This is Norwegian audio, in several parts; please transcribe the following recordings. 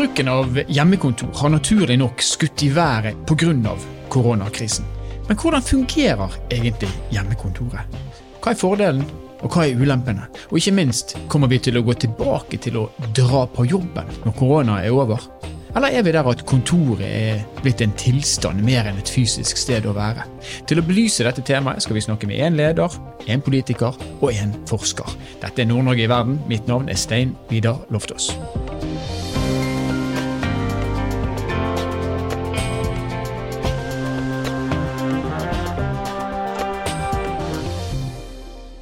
Bruken av hjemmekontor har naturlig nok skutt i været pga. koronakrisen. Men hvordan fungerer egentlig hjemmekontoret? Hva er fordelen, og hva er ulempene? Og ikke minst, kommer vi til å gå tilbake til å dra på jobben når korona er over? Eller er vi der at kontoret er blitt en tilstand mer enn et fysisk sted å være? Til å belyse dette temaet skal vi snakke med én leder, én politiker og én forsker. Dette er Nord-Norge i verden. Mitt navn er Stein Vidar Loftaas.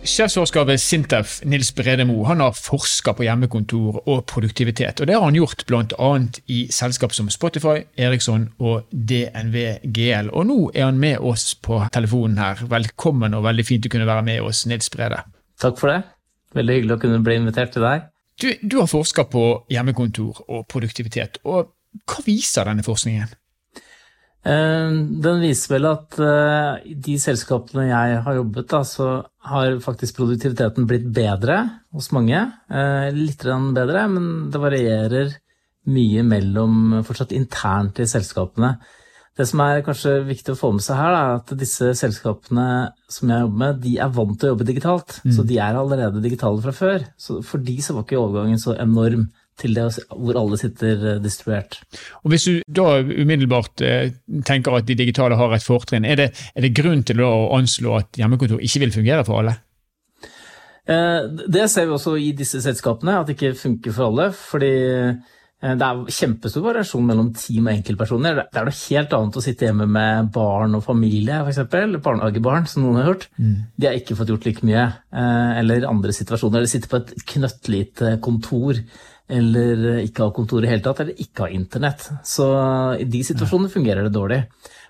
Sjefsforsker ved Sintef, Nils Bredemo, han har forska på hjemmekontor og produktivitet. og Det har han gjort bl.a. i selskap som Spotify, Eriksson og DNV GL. Og nå er han med oss på telefonen her. Velkommen og veldig fint å kunne være med oss, Nils Brede. Takk for det. Veldig hyggelig å kunne bli invitert til deg. Du, du har forska på hjemmekontor og produktivitet. og Hva viser denne forskningen? Eh, den viser vel at eh, i de selskapene jeg har jobbet, da, så har faktisk produktiviteten blitt bedre hos mange. Eh, litt bedre, men det varierer mye mellom fortsatt internt i selskapene. Det som er kanskje viktig å få med seg her, er at disse selskapene som jeg jobber med, de er vant til å jobbe digitalt. Mm. Så de er allerede digitale fra før. Så for de så var ikke overgangen så enorm til det hvor alle sitter eh, distribuert. Og Hvis du da umiddelbart eh, tenker at de digitale har et fortrinn, er det, er det grunn til å anslå at hjemmekontor ikke vil fungere for alle? Eh, det ser vi også i disse selskapene, at det ikke funker for alle. fordi det er kjempestor variasjon mellom team og enkeltpersoner. Det er noe helt annet å sitte hjemme med barn og familie, f.eks. Barnehagebarn, som noen har hørt. Mm. De har ikke fått gjort like mye. Eller andre situasjoner. De sitter på et knøttlite kontor eller ikke ha kontor i hele tatt, eller ikke ha internett. Så i de situasjonene fungerer det dårlig.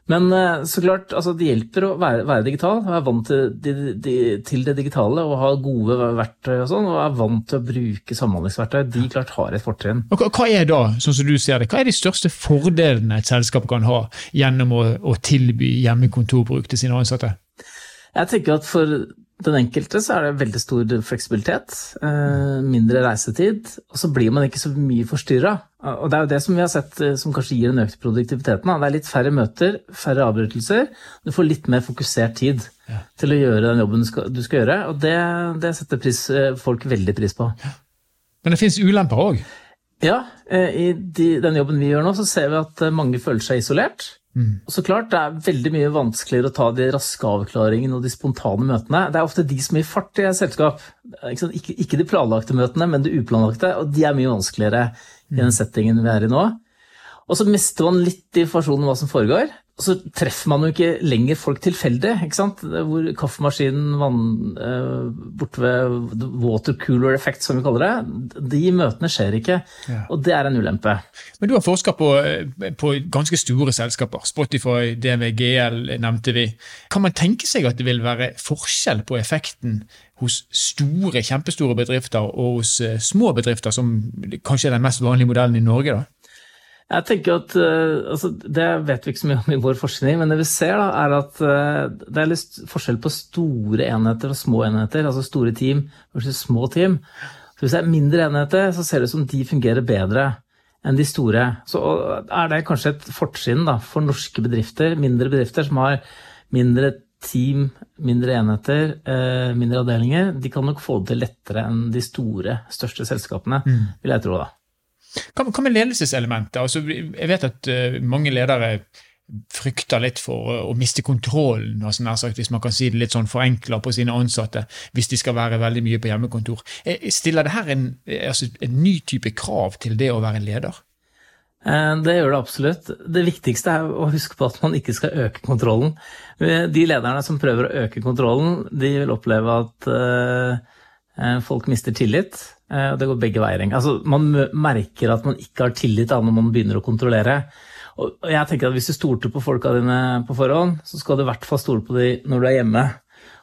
Men eh, så klart, altså, det hjelper å være, være digital, være vant til, de, de, til, det digitale og ha gode verktøy og sånn, og er vant til å bruke samhandlingsverktøy. De klart har et fortrinn. Hva er da, sånn som du ser det, hva er de største fordelene et selskap kan ha gjennom å, å tilby hjemmekontorbruk til sine ansatte? Jeg tenker at for den enkelte så er det veldig stor fleksibilitet, eh, mindre reisetid, og så blir man ikke så mye forstyrra. Og det er jo det som vi har sett eh, som kanskje gir den økte produktiviteten. Det er litt færre møter, færre avbrytelser. Du får litt mer fokusert tid ja. til å gjøre den jobben du skal, du skal gjøre, og det, det setter pris, eh, folk veldig pris på. Ja. Men det finnes ulemper òg? Ja, i de, den jobben vi gjør nå, så ser vi at mange føler seg isolert. Mm. Så klart, Det er veldig mye vanskeligere å ta de raske avklaringene og de spontane møtene. Det er ofte de som gir fart i et selskap. Ikke, ikke, de planlagte møtene, men de uplanlagte. Og de er mye vanskeligere i den mm. settingen vi er i nå. Og så mister man litt informasjon om hva som foregår så treffer man jo ikke lenger folk tilfeldig. ikke sant? Hvor kaffemaskinen vann, eh, borte ved watercooler effect, som vi kaller det, de møtene skjer ikke. Ja. Og det er en ulempe. Men du har forska på, eh, på, ganske store selskaper. Spotify, DVGL nevnte vi. Kan man tenke seg at det vil være forskjell på effekten hos store, kjempestore bedrifter og hos uh, små bedrifter, som kanskje er den mest vanlige modellen i Norge? da? Jeg tenker at, uh, altså, Det vet vi ikke så mye om i vår forskning, men det vi ser, da, er at uh, det er litt forskjell på store enheter og små enheter. Altså store team versus små team. Så Hvis det er mindre enheter, så ser det ut som de fungerer bedre enn de store. Så er det kanskje et fortrinn for norske bedrifter, mindre bedrifter som har mindre team, mindre enheter, uh, mindre avdelinger. De kan nok få det til lettere enn de store, største selskapene, mm. vil jeg tro. da. Hva, med ledelseselementet? Altså, jeg vet at uh, mange ledere frykter litt for å, miste kontrollen, altså sagt, hvis man kan si det litt sånn forenkla på sine ansatte, hvis de skal være veldig mye på hjemmekontor. Eh, stiller det her en, altså, en ny type krav til det å være leder? Eh, det gjør det absolutt. Det viktigste er å huske på at man ikke skal øke kontrollen. De lederne som prøver å øke kontrollen, de vil oppleve at folk mister tillit. Eh, det går begge veier. Altså, man merker at man ikke har tillit da, når man begynner å kontrollere. Og jeg tenker at Hvis du stolte på folka dine på forhånd, så skal du i hvert fall stole på dem når du er hjemme.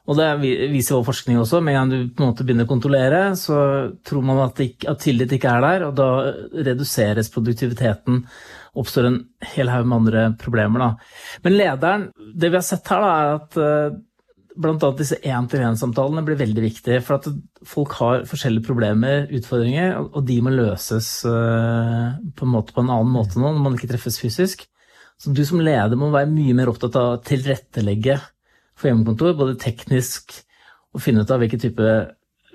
Og Det viser vår forskning også. Med en gang du på en måte begynner å kontrollere, så tror man at, ikke, at tillit ikke er der, og da reduseres produktiviteten. Oppstår en hel haug med andre problemer. Da. Men lederen, det vi har sett her, da, er at eh, bl.a. disse én-til-én-samtalene blir veldig viktige. For at folk har forskjellige problemer, utfordringer, og de må løses uh, på, en måte, på en annen måte nå når man ikke treffes fysisk. Så du som leder må være mye mer opptatt av å tilrettelegge for hjemmekontor, både teknisk og finne ut av hvilke type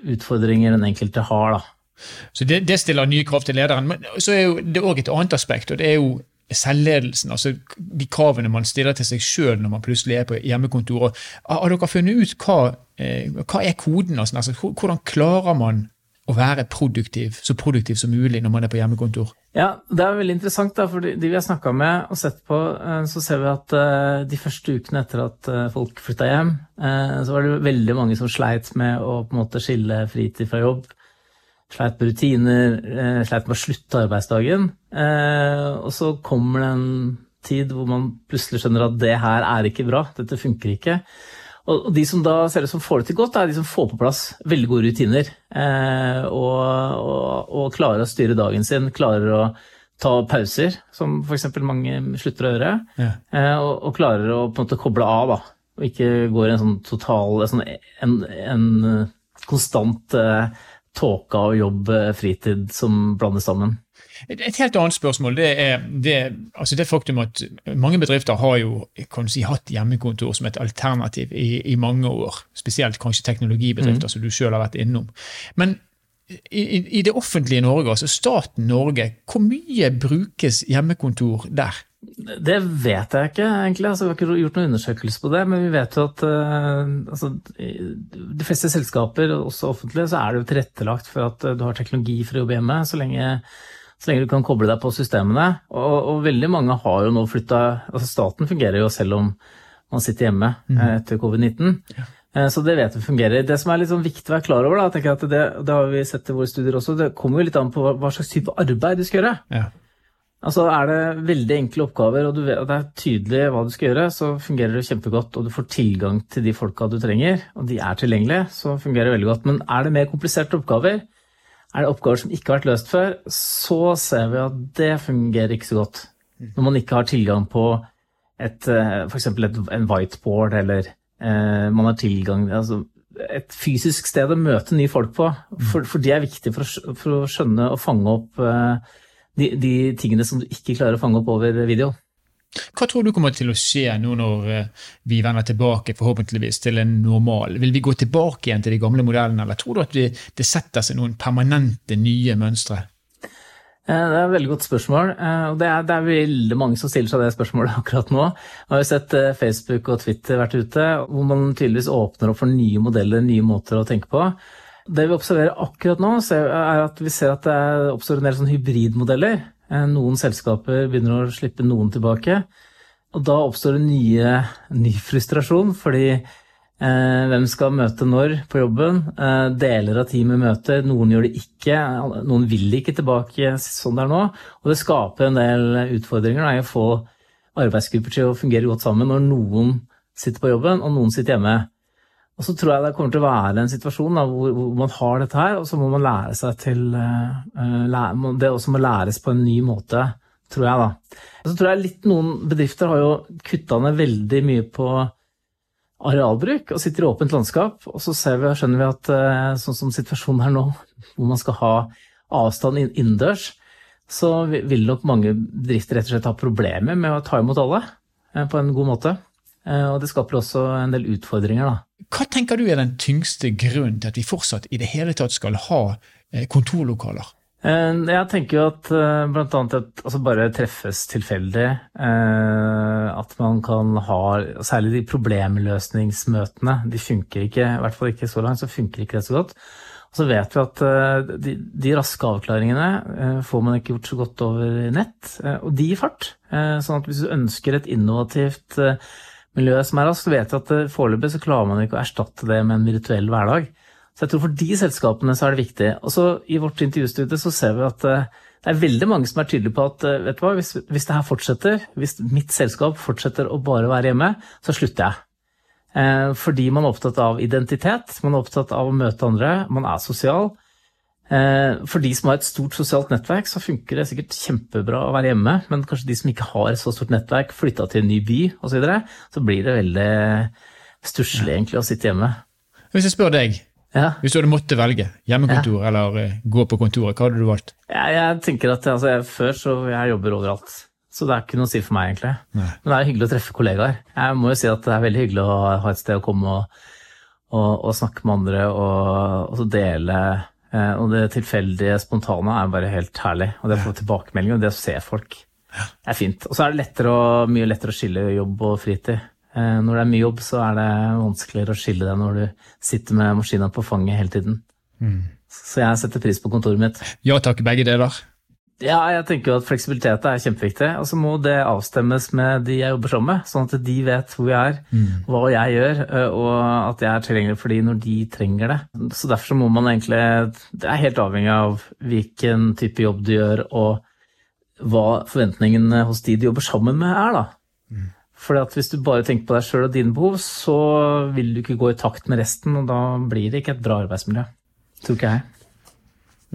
utfordringer den enkelte har. Da. Så det, det, stiller nye krav til lederen. Men så er jo det òg et annet aspekt, og det er jo selvledelsen. Altså de kravene man stiller til seg sjøl når man plutselig er på hjemmekontor. Har dere funnet ut hva, eh, hva er koden? Altså, hvordan klarer man å være produktiv, så produktiv som mulig når man er på hjemmekontor? Ja, Det er veldig interessant. da, for De vi har snakka med og sett på, eh, så ser vi at eh, de første ukene etter at folk flytta hjem, så var det veldig mange som sleit med å på en måte skille fritid fra jobb. Sleit med rutiner, sleit med å slutte arbeidsdagen. Og så kommer det en tid hvor man plutselig skjønner at det her er ikke bra, dette funker ikke. Og de som da ser ut som får det til godt, er de som får på plass veldig gode rutiner. Eh, og, og, og, klarer å styre dagen sin, klarer å ta pauser, som f.eks. mange slutter å gjøre. Ja. Eh, og, og, klarer å på en måte koble av, da. Og ikke går i en sånn total En, en, en, konstant eh, tåke og jobb, eh, fritid som blandes sammen. Et helt annet spørsmål det er det, altså det faktum at mange bedrifter har jo kan si, hatt hjemmekontor som et alternativ i, i mange år. Spesielt kanskje teknologibedrifter, mm. som du selv har vært innom. Men i, i, det offentlige Norge, altså staten Norge, hvor mye brukes hjemmekontor der? Det vet jeg ikke, egentlig. Altså, vi har ikke gjort noen undersøkelse på det. Men vi vet jo at uh, altså, de fleste selskaper, også offentlige, så er det jo tilrettelagt for at uh, du har teknologi for å jobbe hjemme. Så lenge så lenge du kan koble deg på systemene. Og, og veldig mange har jo nå flytta altså Staten fungerer jo selv om man sitter hjemme mm. Eh, etter covid-19. Ja. Eh, så det vet vi fungerer. Det som er litt sånn viktig å være klar over, da, tenker jeg at det, det, har vi sett i våre studier også, det kommer jo litt an på hva slags type arbeid du skal gjøre. Ja. Altså Er det veldig enkle oppgaver og, vet, det er tydelig hva du skal gjøre, så fungerer det kjempegodt, og du får tilgang til de folka du trenger, og de er tilgjengelige, så fungerer det veldig godt. Men er det mer kompliserte oppgaver, er det oppgaver som ikke har vært løst før, så ser vi at det fungerer ikke så godt. Når man ikke har tilgang på eh, f.eks. en whiteboard, eller man har tilgang altså et fysisk sted å møte nye folk på. For, for det er viktig for å, for å, skjønne og fange opp eh, de, de, tingene som du ikke klarer å fange opp over video. Hva tror du kommer til å skje nå når eh, vi vender tilbake forhåpentligvis til en normal? Vil vi gå tilbake igjen til de gamle modellene, eller tror du at det setter seg noen permanente nye mønstre? Eh, det er et veldig godt spørsmål. Eh, det det er, veldig mange som stiller seg det spørsmålet akkurat nå. Jeg har sett Facebook og Twitter vært ute, hvor man tydeligvis åpner opp for nye modeller, nye måter å tenke på. Det vi observerer akkurat nå, er at vi ser at det oppstår en del sånn hybridmodeller. Eh, noen selskaper begynner å slippe noen tilbake. Og da oppstår det nye, ny frustrasjon, fordi eh, hvem skal møte når på jobben? Eh, deler av teamet møter, noen gjør det ikke. Noen vil ikke tilbake sånn det er nå. Og det skaper en del utfordringer da, i å få arbeidsgrupper til å fungere godt sammen når noen sitter på jobben og noen sitter hjemme. Og så tror jeg det kommer til å være en situasjon da, hvor, hvor, man har dette her, og så må man lære seg til uh, lære, Det også må læres på en ny måte, tror jeg, da. Og så tror jeg litt noen bedrifter har jo kutta ned veldig mye på arealbruk og sitter i åpent landskap. Og så vi, skjønner vi at uh, sånn som situasjonen er nå, hvor man skal ha avstand innendørs, så vil nok mange bedrifter rett og slett ha problemer med å ta imot alle uh, på en god måte. Og det skaper også en del utfordringer, da. Hva tenker du er den tyngste grunnen til at vi fortsatt i det hele tatt skal ha eh, kontorlokaler? Eh, jeg tenker jo at eh, bl.a. at altså bare treffes tilfeldig. At man kan ha Særlig de problemløsningsmøtene. De funker ikke, i hvert fall ikke så langt, så funker ikke det så godt. Og så vet vi at de, de raske avklaringene får man ikke gjort så godt over nett, og de gir fart. Sånn at hvis du ønsker et innovativt miljø som er raskt, vet vi at eh, foreløpig så klarer man ikke å erstatte det med en virtuell hverdag. Så jeg tror for de selskapene så er det viktig. Og så i vårt intervjustudie så ser vi at eh, det er veldig mange som er tydelige på at eh, vet du hva, hvis, hvis det her fortsetter, hvis mitt selskap fortsetter å bare være hjemme, så slutter jeg. Fordi man er opptatt av identitet, man er opptatt av å møte andre, man er sosial. Eh, for de som har et stort sosialt nettverk, så funker det sikkert kjempebra å være hjemme, men kanskje de som ikke har et så stort nettverk, flytta til en ny by osv., så, videre, så blir det veldig stusslig egentlig å sitte hjemme. Hvis jeg spør deg, Ja. hvis du hadde måttet velge hjemmekontor eller eh, gå på kontoret, hva hadde du valgt? Jeg, jeg tenker at altså, jeg, Før så jeg jobber overalt, så det er ikke noe å si for meg, egentlig. Nei. Men det er hyggelig å treffe kollegaer. Jeg må jo si at det er veldig hyggelig å ha et sted å komme og, og, og snakke med andre og, og dele. eh, Og det tilfeldige, spontane er bare helt herlig. Og det å få tilbakemeldinger og det å se folk er fint. Og så er det lettere mye lettere å skille jobb og fritid. Eh, Når det er mye jobb, så er det vanskeligere å skille det når du sitter med maskina på fanget hele tiden. Så jeg setter pris på kontoret mitt. Ja takk, begge deler. Ja, jeg tenker jo at fleksibilitet er kjempeviktig. Og så må det avstemmes med de jeg jobber sammen med, sånn at de vet hvor jeg er, hva jeg gjør, og at jeg er tilgjengelig for de når de trenger det. Så derfor så må man egentlig Det er helt avhengig av hvilken type jobb du gjør, og hva forventningene hos de du jobber sammen med, er, da. For hvis du bare tenker på deg sjøl og dine behov, så vil du ikke gå i takt med resten, og da blir det ikke et bra arbeidsmiljø. Tror ikke jeg.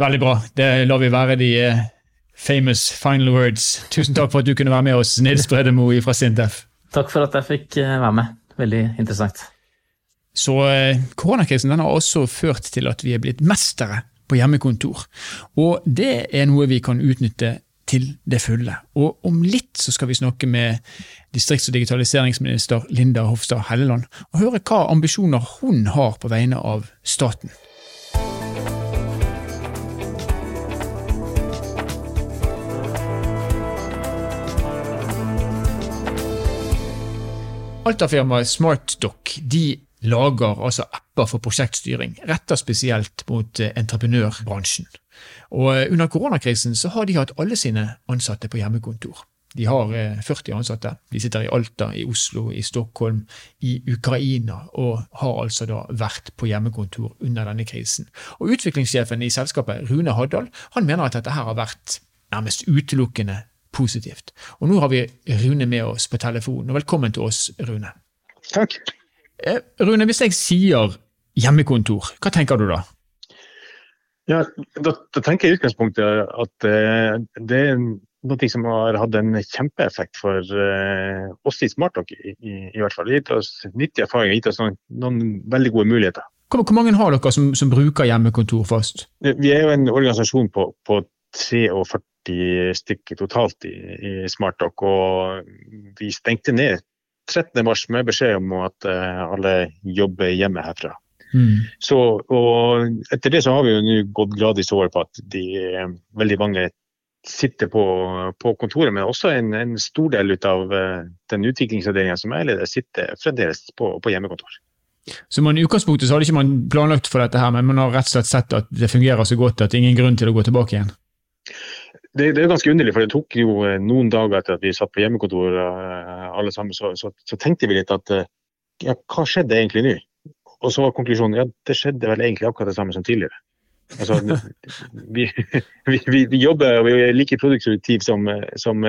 Veldig bra. Det lar vi være de eh, famous final words. Tusen takk for at du kunne være med oss, Nils Bredemo fra Sintef. Takk for at jeg fikk eh, være med. Veldig interessant. Så eh, koronakrisen den har også ført til at vi er blitt mestere på hjemmekontor. Og det er noe vi kan utnytte til det fulle. Og om litt så skal vi snakke med distrikts- og digitaliseringsminister Linda Hofstad Helleland og høre hva ambisjoner hun har på vegne av staten. Alta-firmaet SmartDoc de lager altså apper for prosjektstyring, retta spesielt mot eh, entreprenørbransjen. Og eh, Under koronakrisen så har de hatt alle sine ansatte på hjemmekontor. De har eh, 40 ansatte. De sitter i Alta, i Oslo, i Stockholm, i Ukraina, og har altså da vært på hjemmekontor under denne krisen. Og Utviklingssjefen i selskapet, Rune Haddal, han mener at dette her har vært nærmest utelukkende positivt. Og nå har vi Rune med oss på telefon. og Velkommen til oss, Rune. Takk. Eh, Rune, hvis jeg sier hjemmekontor, hva tenker du da? Ja, da, da tenker jeg i utgangspunktet at eh, det er noe som har hatt en kjempeeffekt for eh, oss i Smartlock, i, i, i hvert fall. Det har gitt oss nyttig erfaring, og gitt oss noen, noen veldig gode muligheter. Hvor, hvor mange har dere som, som bruker hjemmekontor fast? Vi er jo en organisasjon på, på 43 stykker totalt i, i SmartDoc, og vi stengte ned 13. mars med beskjed om at eh, alle jobber hjemme herfra. Mm. Så, og etter det så har vi jo nå gått gradvis over på at de, eh, veldig mange sitter på, på kontoret, men også en, en stor del av eh, den utviklingsavdelinga som jeg leder, sitter fremdeles på, på hjemmekontor. Så man, I utgangspunktet så hadde ikke man planlagt for dette, her, men man har rett og slett sett at det fungerer så godt at det er ingen grunn til å gå tilbake igjen? Det, det er ganske underlig, for det tok jo eh, noen dager etter at vi satt på hjemmekontor eh, alle sammen, så, så, så tenkte vi litt at eh, ja, hva skjedde egentlig nå? Og så var konklusjonen ja, det skjedde vel egentlig akkurat det samme som tidligere. Altså, vi, vi, vi, vi jobber og vi er like produktive som, som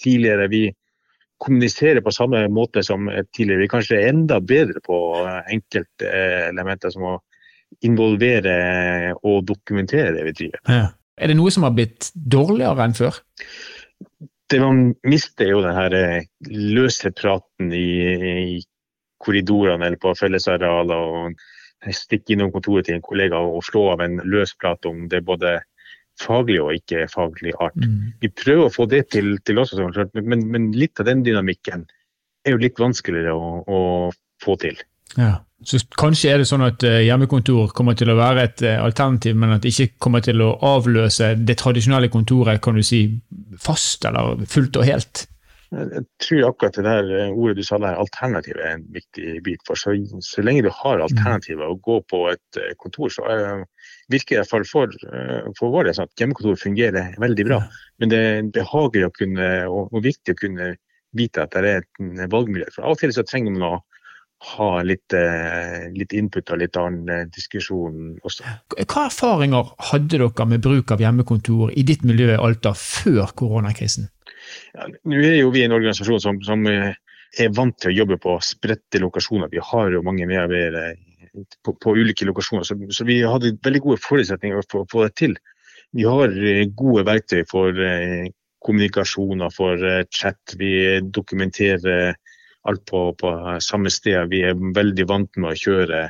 tidligere. Vi kommuniserer på samme måte som tidligere. Vi er kanskje enda bedre på enkelte elementer som å involvere og dokumentere det vi driver. Ja. Er det noe som har blitt dårligere enn før? Det Man mister jo den her løse praten i, i korridorene eller på fellesarealer. og Stikke innom kontoret til en kollega og slå av en løs prat om det både faglig og ikke faglig art. Mm. Vi prøver å få det til, til oss, men, men litt av den dynamikken er jo litt vanskeligere å, å få til. Ja. Så kanskje er det sånn at eh, hjemmekontor kommer til å være et eh, alternativ, men at det ikke kommer til å avløse det tradisjonelle kontoret, kan du si, fast eller fullt og helt? Jeg tror akkurat det der eh, ordet du sa der, alternativ er en viktig bit. For så, så lenge du har alternativer å gå på et kontor, så er, virker det i hvert fall for, for vår del sånn at hjemmekontor fungerer veldig bra. Men det er behagelig å kunne, og, og viktig å kunne vite at det er en valgmulighet. For av og til så trenger man å ha litt, litt input og litt annen diskusjon også. Hva erfaringer hadde dere med bruk av hjemmekontor i ditt miljø i Alta før koronakrisen? Ja, nå er jo vi en organisasjon som, som, er vant til å jobbe på spredte lokasjoner. Vi har jo mange medarbeidere på, på, ulike lokasjoner, så, så, vi hadde veldig gode forutsetninger for å få det til. Vi har gode verktøy for kommunikasjoner, for chat. Vi dokumenterer alt på, på samme sted. Vi er veldig vant med å kjøre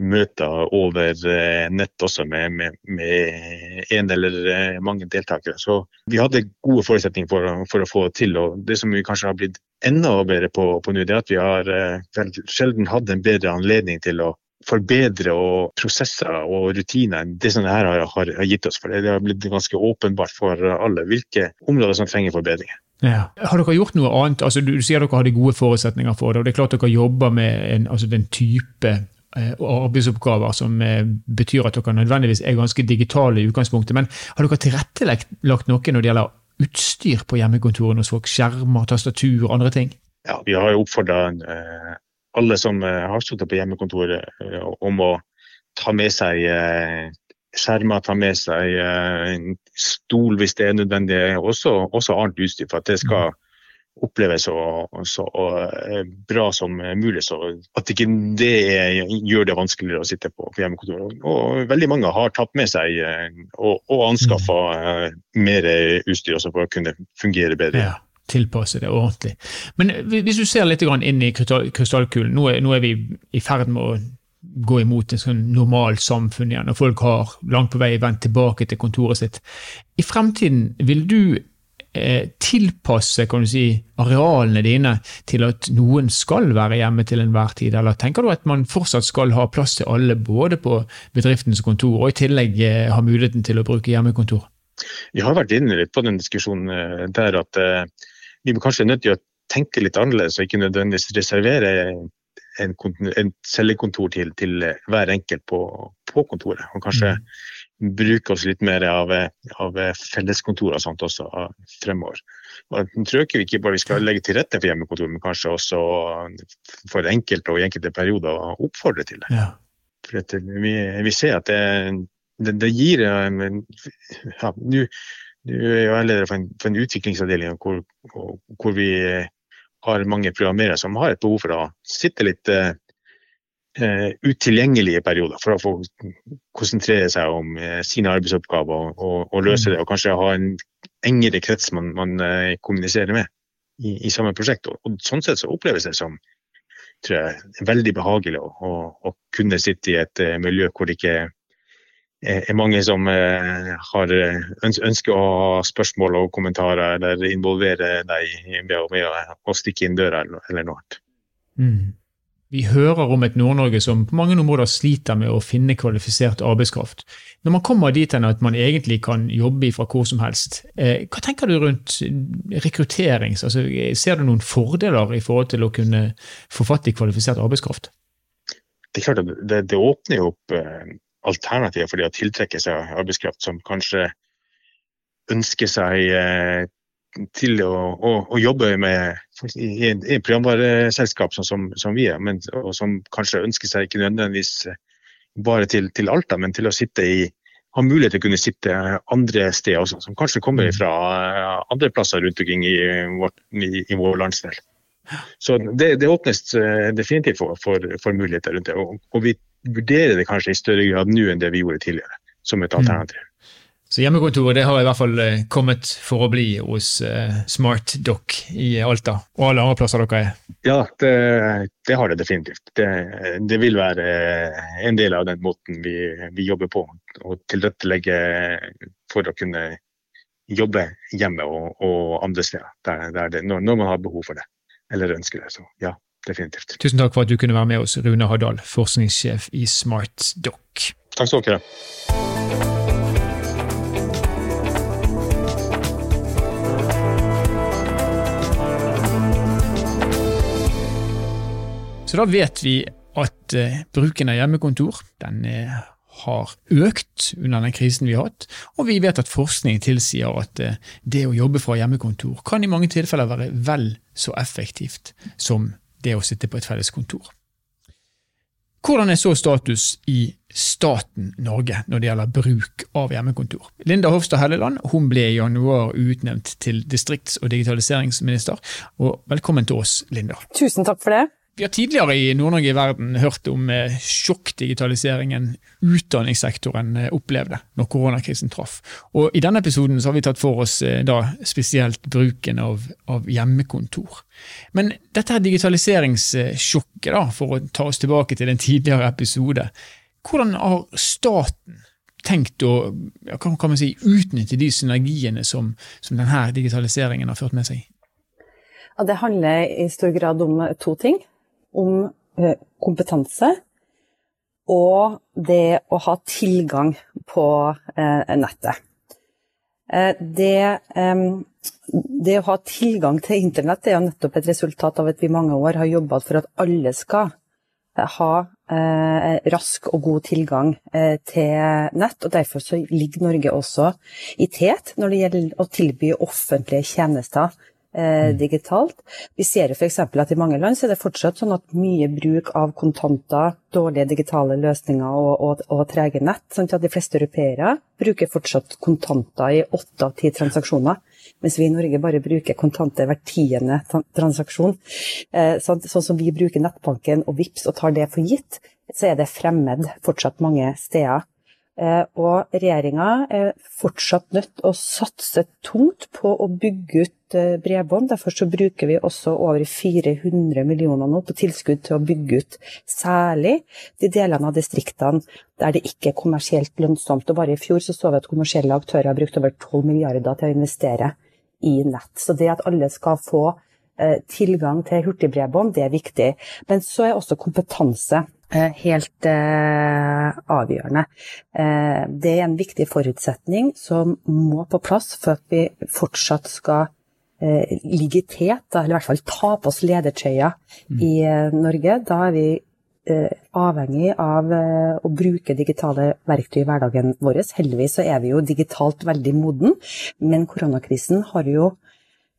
møter over eh, nett også med, med, med en eller eh, mange deltakere. Så vi hadde gode forutsetninger for, for, å få det til. og Det som vi kanskje har blitt enda bedre på, på nå, det er at vi har vel, sjelden hatt en bedre anledning til å forbedre og prosesser og rutiner enn det som det her har, har, har, gitt oss. For Det har blitt ganske åpenbart for alle hvilke områder som trenger forbedringer. Ja. Har dere gjort noe annet? Altså, du, sier dere hadde gode forutsetninger for det. og det er klart Dere jobber med en, altså den type eh, arbeidsoppgaver som eh, betyr at dere nødvendigvis er ganske digitale i utgangspunktet. Men har dere tilrettelagt noe når det gjelder utstyr på hjemmekontorene hos folk? Skjermer, tastatur og andre ting? Ja, Vi har jo oppfordra eh, alle som eh, har sittet på hjemmekontoret, eh, om å ta med seg eh, skjermer, ta med seg en stol hvis det er nødvendig, også, også annet utstyr for at det skal oppleves så, så bra som mulig. Så at ikke det gjør det vanskeligere å sitte på, på hjemmekontoret. Og veldig mange har tatt med seg og, og anskaffa mer utstyr for å kunne fungere bedre. Ja tilpasse det ordentlig. Men hvis du ser litt inn i krystallkulen, nå er vi i ferd med å gå imot en sånn normalt samfunn igjen, og folk har langt på vei vendt tilbake til kontoret sitt. I fremtiden, vil du eh, tilpasse kan du si, arealene dine til at noen skal være hjemme til enhver tid, eller tenker du at man fortsatt skal ha plass til alle, både på bedriftens kontor og i tillegg eh, ha muligheten til å bruke hjemmekontor? Vi har vært inne litt på den diskusjonen eh, der at eh, vi er kanskje nødt til å tenke litt annerledes og ikke nødvendigvis reservere en, en cellekontor til, til, hver enkelt på, på, kontoret. Og kanskje mm. bruke oss litt mer av, av felleskontor og sånt også fremover. Og jeg tror ikke vi ikke bare skal legge til rette for hjemmekontor, men kanskje også for enkelte og i enkelte perioder oppfordre til det. Ja. For vi, vi, ser at det, det, det gir ja, nå du er leder for en, for en utviklingsavdeling hvor, hvor, vi har mange programmerere som har et behov for å sitte litt uh, utilgjengelige perioder for å få konsentrere seg om uh, sine arbeidsoppgaver og, og, og, løse det. Og kanskje ha en engere krets man, man uh, kommuniserer med i, i, samme prosjekt. Og, og, Sånn sett så oppleves det som tror jeg, veldig behagelig å, å, å kunne sitte i et miljø hvor det ikke er mange som eh, har eh, ønsker å ha spørsmål og kommentarer eller involvere deg med å stikke inn døra eller noe annet. Mm. Vi hører om et Nord-Norge som på mange områder sliter med å finne kvalifisert arbeidskraft. Når man kommer dit hen at man egentlig kan jobbe fra hvor som helst, eh, hva tenker du rundt rekruttering? Altså, ser du noen fordeler i forhold til å kunne få fatt i kvalifisert arbeidskraft? Det er klart at det, det åpner jo opp alternativer for det å tiltrekke seg arbeidskraft som kanskje ønsker seg eh, til å, å, å, jobbe med, i et programvareselskap som, som, som, vi er, men, og som kanskje ønsker seg ikke nødvendigvis bare til, til Alta, men til å sitte i ha mulighet til å kunne sitte andre steder også, som kanskje kommer mm. fra eh, andre plasser rundt omkring i, i, i vår landsdel. Så det, det åpnes eh, definitivt for, for, for, muligheter rundt det. Og, og vi vurderer det kanskje i større grad nå enn det vi gjorde tidligere, som et mm. alternativ. Mm. Så hjemmekontoret det har i hvert fall eh, kommet for å bli hos uh, SmartDoc i Alta, og alle andre plasser dere er? Ja, det, det har det definitivt. Det, det, vil være en del av den måten vi, vi jobber på. Å tilrettelegge for å kunne jobbe hjemme og, og andre steder der, der det, når, når man har behov for det, eller ønsker det. Så ja, definitivt. Tusen takk for at du kunne være med oss, Rune Haddal, forskningssjef i SmartDoc. Takk skal dere ha. Så da vet vi at eh, bruken av hjemmekontor den eh, har økt under den krisen vi har hatt, og vi vet at forskning tilsier at eh, det å jobbe fra hjemmekontor kan i mange tilfeller være vel så effektivt som det å sitte på et felles kontor. Hvordan er så status i staten Norge når det gjelder bruk av hjemmekontor? Linda Hofstad Helleland hun ble i januar utnevnt til distrikts- og digitaliseringsminister. og Velkommen til oss, Linda. Tusen takk for det. Vi har tidligere i Nord-Norge i verden hørt om eh, sjokkdigitaliseringen utdanningssektoren eh, opplevde når koronakrisen traff. Og I denne episoden har vi tatt for oss eh, spesielt bruken av, av hjemmekontor. Men dette her digitaliseringssjokket, da, for å ta oss tilbake til en tidligere episode, hvordan har staten tenkt å kan man si, utnytte de synergiene som, som denne digitaliseringen har ført med seg? Det handler i stor grad om to ting om eh, kompetanse og det å ha tilgang på eh, nettet. Eh, det, det, å ha tilgang til internett er jo nettopp et resultat av at vi i mange år har jobbet for at alle skal ha rask og god tilgang til nett. og Derfor ligger Norge også i tet når det gjelder å tilby offentlige tjenester eh, mm. digitalt. Vi ser jo f.eks. at i mange land så er det fortsatt sånn at mye bruk av kontanter, dårlige digitale løsninger og, og, og trege nett, sånn at de fleste europeere bruker fortsatt kontanter i åtte av ti transaksjoner. Mens vi i Norge bare bruker kontanter hver tiende transaksjon. Eh, sånn, sånn som vi bruker nettbanken og VIPS og tar det for gitt, så er det fremmed fortsatt mange steder. Eh, og regjeringa er fortsatt nødt til å satse tungt på å bygge ut eh, bredbånd. Derfor så bruker vi også over 400 millioner nå på tilskudd til å bygge ut særlig de delene av distriktene der det ikke er kommersielt lønnsomt. Og bare i fjor så, så vi at kommersielle aktører har brukt over 12 milliarder til å investere i nett. Så det at alle skal få eh, tilgang til hurtigbredbånd, det er viktig. Men så er også kompetanse helt eh, avgjørende. Eh, det er en viktig forutsetning som må på plass for at vi fortsatt skal eh, ligge i tet, eller i hvert fall ta på oss ledertrøya mm. i eh, Norge. Da er vi eh, avhengig av å bruke digitale verktøy i hverdagen vår. Heldigvis så er vi jo digitalt veldig moden, men koronakrisen har jo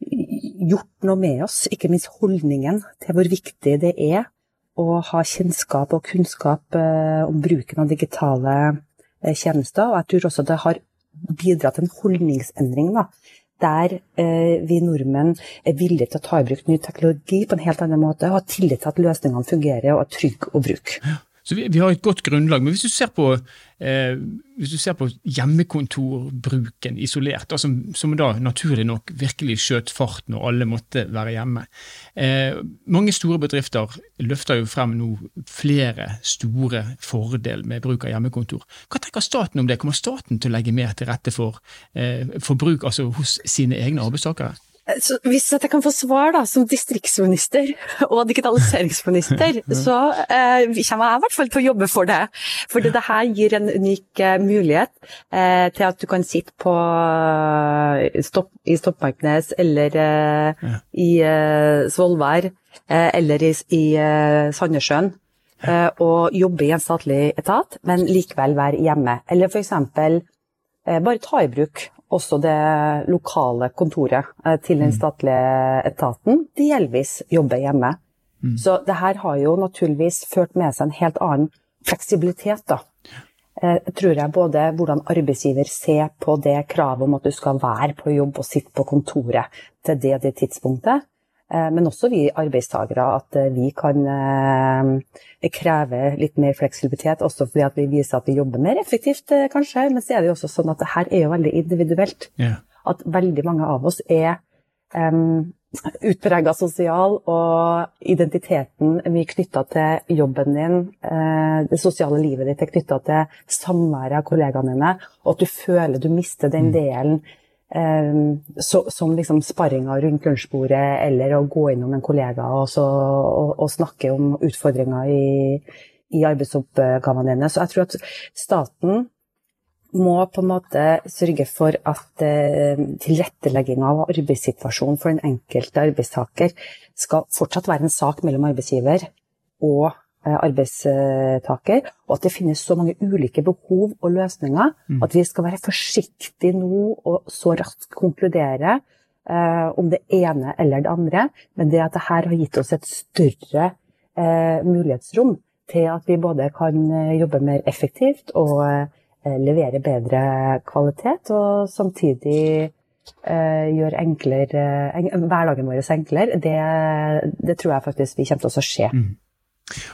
gjort noe med oss, ikke minst holdningen til hvor viktig det er å ha kjennskap og kunnskap eh, om bruken av digitale eh, tjenester. Og jeg tror også det har bidratt til en holdningsendring. Da, der eh, vi nordmenn er villige til å ta i bruk ny teknologi på en helt annen måte, og har tillit til at løsningene fungerer og er trygge å bruke. Så vi, vi, har et godt grunnlag. Men hvis du ser på, eh, du ser på hjemmekontorbruken isolert, da, som, da naturlig nok virkelig skjøt fart når alle måtte være hjemme eh, Mange store bedrifter løfter jo frem nå flere store fordeler med bruk av hjemmekontor. Hva tenker staten om det? Kommer staten til å legge mer til rette for, eh, for bruk altså hos sine egne arbeidstakere? Så hvis jeg kan få svar da, som distriktsminister og digitaliseringsminister, så eh, kommer jeg i hvert fall til å jobbe for det. For det her gir en unik eh, mulighet eh, til at du kan sitte på, eh, stopp, i Stoppmarknes eller eh, ja. i eh, Svolvær eller i, i Sandnessjøen og jobbe i en statlig etat, men likevel være hjemme. Eller f.eks. bare ta i bruk også det lokale kontoret eh, til den mm. statlige etaten delvis jobber hjemme. Mm. Så det her har jo naturligvis ført med seg en helt annen fleksibilitet, da. Jeg eh, tror jeg både hvordan arbeidsgiver ser på det kravet om at du skal være på jobb og sitte på kontoret til det, det tidspunktet, men også vi arbeidstakere, at eh, vi kan eh, kreve litt mer fleksibilitet. Også fordi at vi viser at vi jobber mer effektivt, kanskje. Men så er det jo også sånn at det her er jo veldig individuelt. Yeah. At veldig mange av oss er um, utprega sosial, og identiteten er mye knytta til jobben din. Det sosiale livet ditt er knytta til samværet av kollegaene dine, og at du føler du mister den mm. delen så, som liksom sparringa rundt lunsjbordet, eller å gå innom en kollega og, så, og, og snakke om utfordringer i, i arbeidsoppgavene dine. Så jeg tror at staten må på en måte sørge for at eh, tilrettelegginga av arbeidssituasjonen for den enkelte arbeidstaker skal fortsatt være en sak mellom arbeidsgiver og arbeidstaker, og at det finnes så mange ulike behov og løsninger mm. at vi skal være forsiktige nå og så raskt konkludere eh, om det ene eller det andre. Men det at det her har gitt oss et større eh, mulighetsrom til at vi både kan eh, jobbe mer effektivt og eh, levere bedre kvalitet, og samtidig gjør enklere, hverdagen vår enklere, det, det, tror jeg faktisk vi kommer til å se. Mm.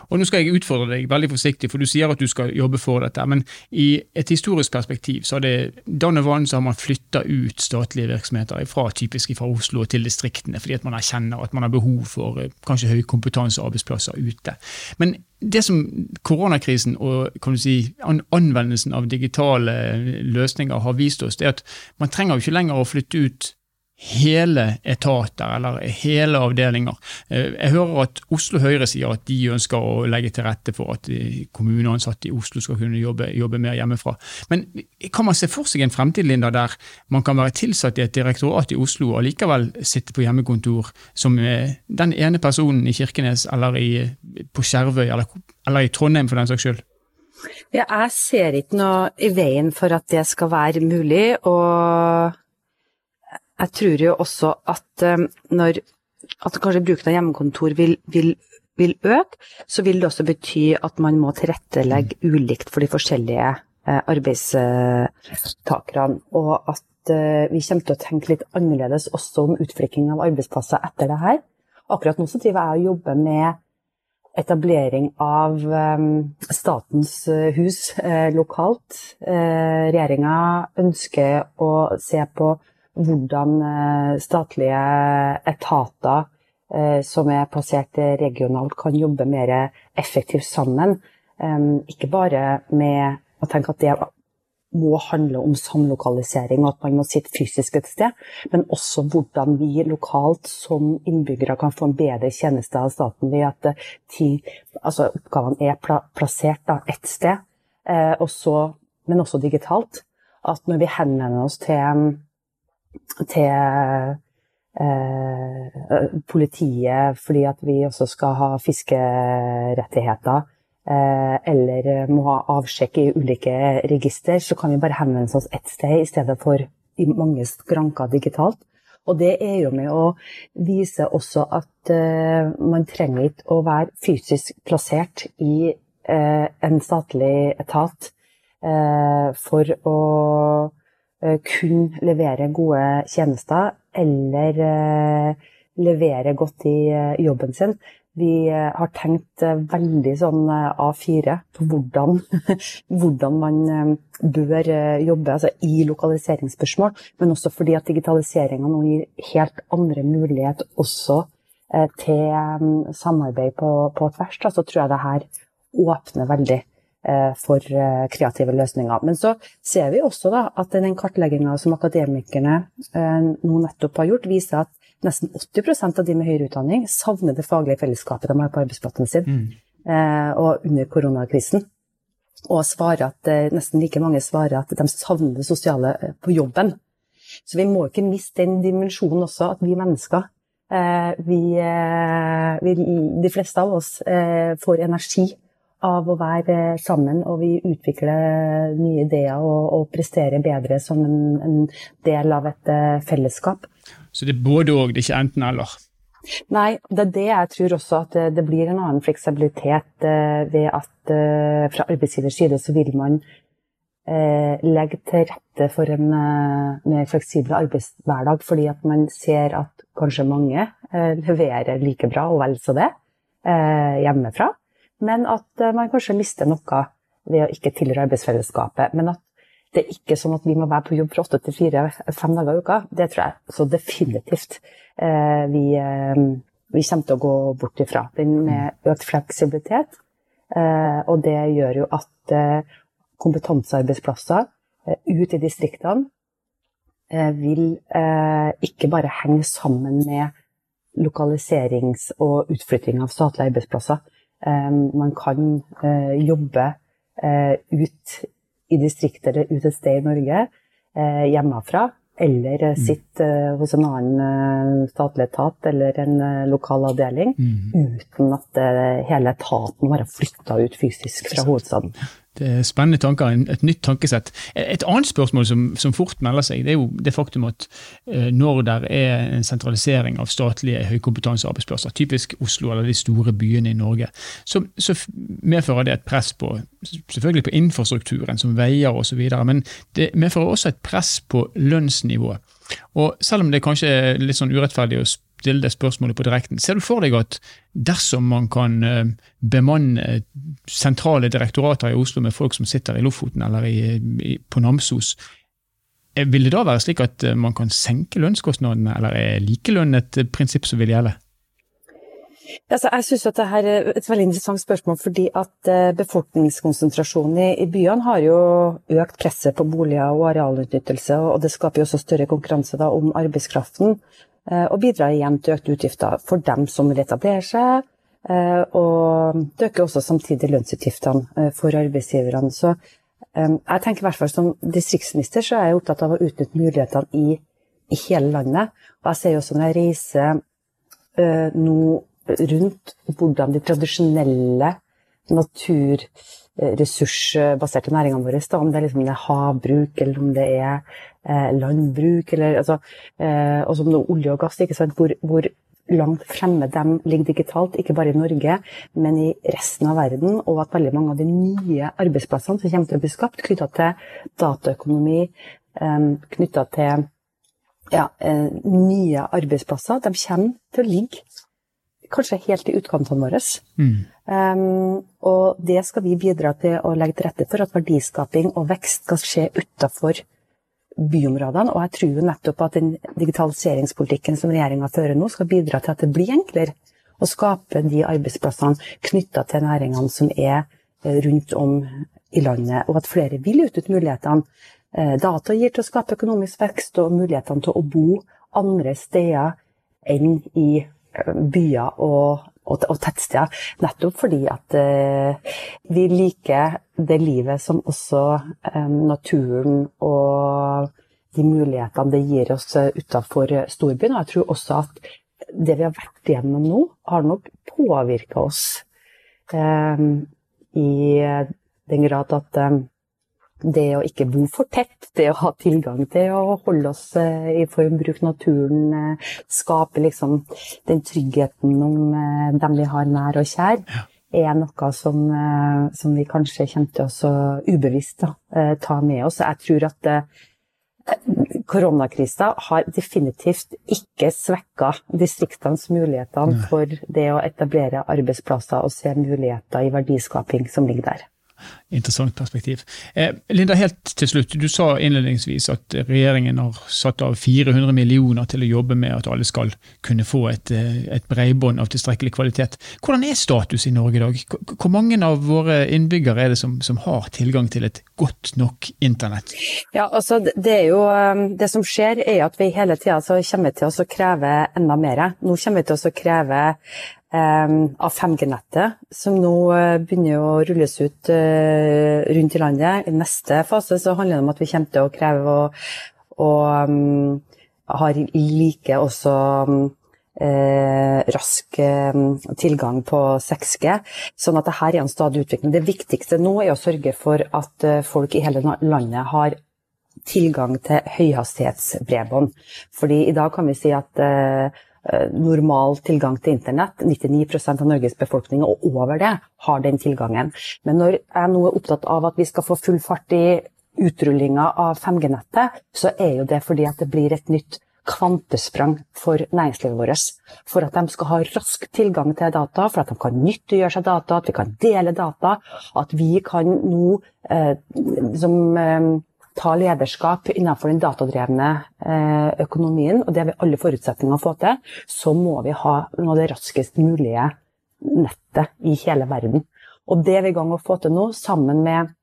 Og Nå skal jeg utfordre deg veldig forsiktig, for du sier at du skal jobbe for dette. Men i et historisk perspektiv så har det vann så har man flytta ut statlige virksomheter fra, typisk fra Oslo til distriktene, fordi at man erkjenner at man har behov for kanskje høy kompetanse og arbeidsplasser ute. Men det som koronakrisen og si, anvendelsen av digitale løsninger har vist oss, det er at man trenger jo ikke lenger å flytte ut hele etater eller hele avdelinger. Eh, jeg hører at Oslo Høyre sier at de ønsker å legge til rette for at kommuneansatte i Oslo skal kunne jobbe, jobbe, mer hjemmefra. Men kan man se for seg en fremtid Linda, der man kan være tilsatt i et direktorat i Oslo og likevel sitte på hjemmekontor som eh, den ene personen i Kirkenes eller i, på Skjervøy eller, eller i Trondheim for den saks skyld? Jeg ser ikke noe i veien for at det skal være mulig. og jeg tror jo også at eh, når at kanskje bruken av hjemmekontor vil, vil, vil, øke, så vil det også bety at man må tilrettelegge ulikt for de forskjellige eh, arbeidstakerne. Og at eh, vi kommer til å tenke litt annerledes også om utflikking av arbeidsplasser etter det her. Akkurat nå så driver jeg og jobber med etablering av statens hus lokalt. Regjeringa ønsker å se på hvordan eh, statlige etater eh, som er plassert regionalt, kan jobbe mer effektivt sammen. Ikke bare med å tenke at det må handle om samlokalisering og at man må sitte fysisk et sted, men også hvordan vi lokalt som innbyggere kan få en bedre tjeneste av staten ved at eh, ti, altså oppgavene er plassert da, ett sted, men også digitalt. At når vi henvender oss til til eh, politiet fordi at vi også skal ha fiskerettigheter. Eh, eller må ha avsjekk i ulike register, så kan vi bare henvende oss ett sted i stedet for i mange skranker digitalt. Og det er jo med å vise også at uh, man trenger ikke å være fysisk plassert i uh, en statlig etat for å Eh, kun levere gode tjenester eller eh, levere godt i eh, jobben sin. Vi har tenkt veldig sånn A4 på hvordan, hvordan man bør jobbe altså i lokaliseringsspørsmål, men også fordi at digitaliseringa nå gir helt andre muligheter også til samarbeid på, på tvers. Så tror jeg det her åpner veldig for eh, kreative løsninger. Men så ser vi også da, at den kartlegginga som akademikerne eh, nå nettopp har gjort, viser at nesten 80% av de med høyere utdanning savner det faglige fellesskapet de har på arbeidsplassen sin, mm. og under koronakrisen. Og svarer at, nesten like mange svarer at de savner det sosiale på jobben. Så vi må ikke miste den dimensjonen også, at vi mennesker vi, vi, de fleste av oss får energi av å være sammen, og vi utvikler nye ideer og, og presterer bedre som en, en, del av et uh, fellesskap. Så det er både og, det er ikke enten-eller? Nei, det er det jeg tror også at det, det blir en annen fleksibilitet uh, ved at uh, fra arbeidsgivers side så vil man legge til rette for en mer fleksibel arbeidshverdag, fordi at man ser at kanskje mange leverer like bra, og vel så det, hjemmefra men at eh, man kanskje mister noe ved å ikke tilhøre arbeidsfellesskapet. Men at det er ikke sånn at vi må være på jobb fra åtte til fire fem dager i uka. Det tror jeg så definitivt eh, vi, eh, vi, kommer til å gå bort ifra. Den med økt fleksibilitet. og det gjør jo at kompetansearbeidsplasser ut i distriktene vil ikke bare henge sammen med lokaliserings- og utflytting av statlige arbeidsplasser, man kan eh, jobbe eh, ut i distriktet eller ut et sted i Norge eh, hjemmefra. Eller mm. sitte hos en annen statlig etat eller en lokal avdeling mm. uten at hele etaten være flytta ut fysisk fra hovedstaden. Det er spennende tanker, et nytt tankesett. Et annet spørsmål som, som fort melder seg, det er jo det faktum at eh, når det er en sentralisering av statlige høykompetansearbeidsplasser, typisk Oslo eller de store byene i Norge, så, så medfører det et press på selvfølgelig på infrastrukturen, som veier osv., men det medfører også et press på lønnsnivået. Og selv om det kanskje er litt sånn urettferdig å stille det spørsmålet på direkten, ser du for deg at dersom man kan eh, bemanne sentrale direktorater i Oslo med folk som sitter i Lofoten eller i, i, på Namsos, eh, vil det da være slik at eh, man kan senke lønnskostnadene, eller er likelønn et prinsipp som vil gjelde? Altså, jeg synes at Dette er et veldig interessant spørsmål, fordi at befolkningskonsentrasjonen i, i byene har jo økt presset på boliger og arealutnyttelse, og det skaper jo også større konkurranse da, om arbeidskraften. Og bidrar igjen til økte utgifter for dem som vil etablere seg, og det øker også samtidig lønnsutgiftene for arbeidsgiverne. Så jeg tenker i hvert fall som distriktsminister så er jeg opptatt av å utnytte mulighetene i, i hele landet. Og jeg ser jo også når jeg reiser nå rundt hvordan de tradisjonelle naturressursbaserte næringene våre, da, om det er, liksom det havbruk eller om det er eh, landbruk, eller, altså, eh, også om det er olje og gass, hvor, hvor, langt fremme de ligger digitalt, ikke bare i Norge, men i resten av verden, og at veldig mange av de nye arbeidsplassene som kommer til å bli skapt, knytta til dataøkonomi, eh, knytta til ja, eh, nye arbeidsplasser, de kommer til å ligge kanskje helt i utkantene våre. Mm. Um, og det skal vi bidra til å legge til rette for, at verdiskaping og vekst skal skje utafor byområdene. Og jeg tror jo nettopp at den digitaliseringspolitikken som regjeringa fører nå, skal bidra til at det blir enklere å skape de arbeidsplassene knytta til næringene som er eh, rundt om i landet, og at flere vil utnytte mulighetene eh, data gir til å skape økonomisk vekst og mulighetene til å bo andre steder enn i byer og, og, og, tettsteder. Nettopp fordi at eh, vi liker det livet som også eh, naturen og de mulighetene det gir oss utenfor storbyen. Og jeg tror også at det vi har vært igjennom nå, har nok påvirka oss eh, i den grad at eh, det å ikke bo for tett, det å ha tilgang til å holde oss eh, i form, bruke naturen, eh, skape liksom den tryggheten om eh, dem vi har nær og kjær, er noe som, som vi kanskje kommer til å ubevisst da, ta med oss. Jeg tror at koronakrisa har definitivt ikke svekka distriktenes muligheter for det å etablere arbeidsplasser og se muligheter i verdiskaping som ligger der. Interessant perspektiv. Eh, Linda, helt til slutt. Du sa innledningsvis at regjeringen har satt av 400 millioner til å jobbe med at alle skal kunne få et, eh, et bredbånd av tilstrekkelig kvalitet. Hvordan er status i Norge i dag? Hvor mange av våre innbyggere er det som, som har tilgang til et godt nok internett? Ja, altså Det er jo, um, det som skjer, er at vi hele tida kommer til å kreve enda mer. Nå kommer vi til å kreve av 5G-nettet, som nå eh, begynner å rulles ut rundt i landet. I neste fase så handler det om at vi kommer til å kreve å, å um, ha like også eh, rask eh, tilgang på 6G. Sånn at det her er en stadig utvikling. Det viktigste nå er å sørge for at folk i hele landet har tilgang til høyhastighetsbredbånd. Fordi i dag kan vi si at eh, Eh, normal tilgang til internett. 99% av Norges befolkning og over det har den tilgangen. Men når jeg nå er opptatt av at vi skal få full fart i utrullinga av 5G-nettet, så er jo det fordi at det blir et nytt kvantesprang for næringslivet vårt. For at de skal ha rask tilgang til data, for at de kan nyttiggjøre seg data, at vi kan dele data. At vi kan nå eh, som eh, ta lederskap innenfor den datadrevne eh, økonomien, og det har vi alle forutsetninger å få til, så må vi ha noe av det raskest mulige nettet i hele verden. Og det er vi i gang å få til nå, sammen med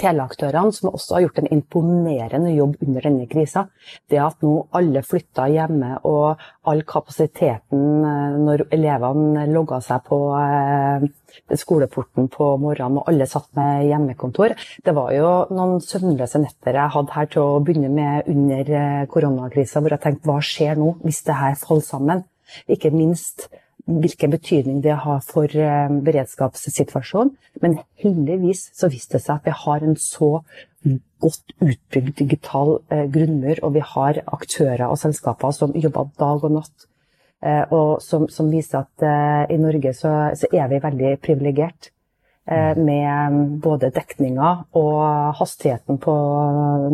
teleaktørene, som også har gjort en imponerende jobb under denne krisa. Det at nå alle flytta hjemme, og all kapasiteten eh, når elevene logga seg på eh, skoleporten på morgenen, og alle satt med hjemmekontor. Det var jo noen søvnløse netter jeg hadde her til å begynne med under eh, koronakrisa, hvor jeg tenkte hva skjer nå hvis det her faller sammen? Ikke minst hvilken betydning det har for eh, beredskapssituasjonen. Men heldigvis så viste det seg at vi har en så godt utbygd digital eh, grunnmur, og vi har aktører og selskaper som jobber dag og natt. Eh, og som, som viser at i Norge så, så, er vi veldig privilegert eh, med både dekninga og hastigheten på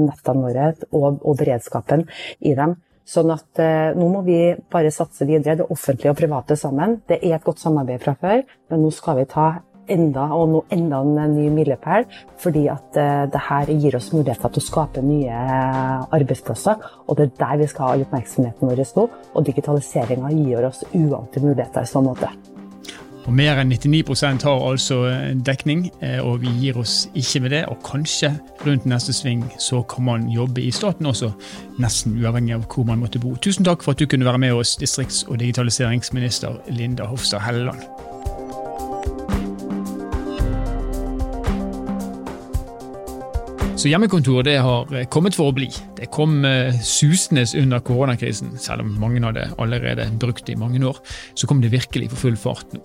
nettene våre og, og beredskapen i dem. Sånn at eh, nå må vi bare satse videre, det offentlige og private sammen. Det er et godt samarbeid fra før, men nå skal vi ta enda og nå enda en ny milepæl, fordi at eh, det her gir oss muligheter til å skape nye arbeidsplasser. Og det er der vi skal ha all oppmerksomheten vår nå. Og digitaliseringa gir oss uante muligheter i sånn måte. Og Mer enn 99% har altså dekning, eh, og vi gir oss ikke med det. Og kanskje rundt neste sving så kan man jobbe i staten også, nesten uavhengig av hvor man måtte bo. Tusen takk for at du kunne være med oss, distrikts- og digitaliseringsminister Linda Hofstad Helleland. Så hjemmekontor det har eh, kommet for å bli. Det kom uh, susende under koronakrisen, selv om mange hadde allerede brukt det i mange år. Så kom det virkelig for full fart nå.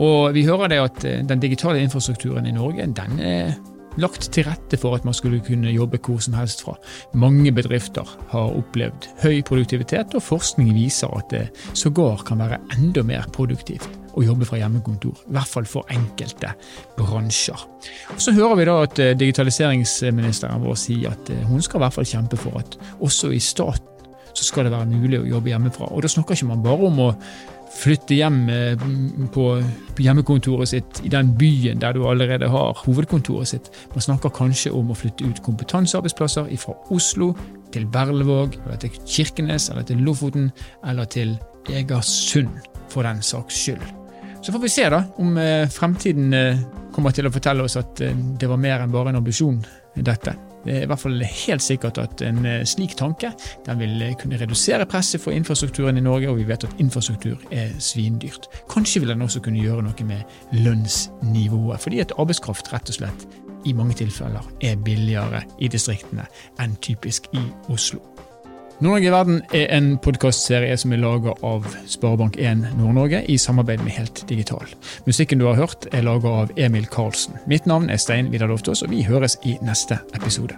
Og vi hører det at uh, den digitale infrastrukturen i Norge den er lagt til rette for at man skulle kunne jobbe hvor som helst fra. Mange bedrifter har opplevd høy produktivitet, og forskning viser at det sågar kan være enda mer produktivt å jobbe fra hjemmekontor. I hvert fall for enkelte bransjer. Og så hører vi da at eh, digitaliseringsministeren vår sier at eh, hun skal i hvert fall kjempe for at også i staten så skal det være mulig å jobbe hjemmefra. Og da snakker ikke man bare om å flytte hjem eh, på hjemmekontoret sitt i den byen der du allerede har hovedkontoret sitt. Man snakker kanskje om å flytte ut kompetansearbeidsplasser fra Oslo til Berlevåg, eller til Kirkenes, eller til Lofoten, eller til Egersund, for den saks skyld. Så får vi se da om eh, fremtiden eh, kommer til å fortelle oss at eh, det var mer enn bare en ambisjon, dette. Det er i hvert fall helt sikkert at en slik tanke den vil kunne redusere presset for infrastrukturen i Norge, og vi vet at infrastruktur er svindyrt. Kanskje vil den også kunne gjøre noe med lønnsnivået, fordi at arbeidskraft rett og slett i mange tilfeller er billigere i distriktene enn typisk i Oslo. Nord-Norge i verden er en podkastserie som er laga av Sparebank1 Nord-Norge i samarbeid med Helt Digital. Musikken du har hørt er laga av Emil Karlsen. Mitt navn er Stein Vidar Loftaas, og vi høres i neste episode.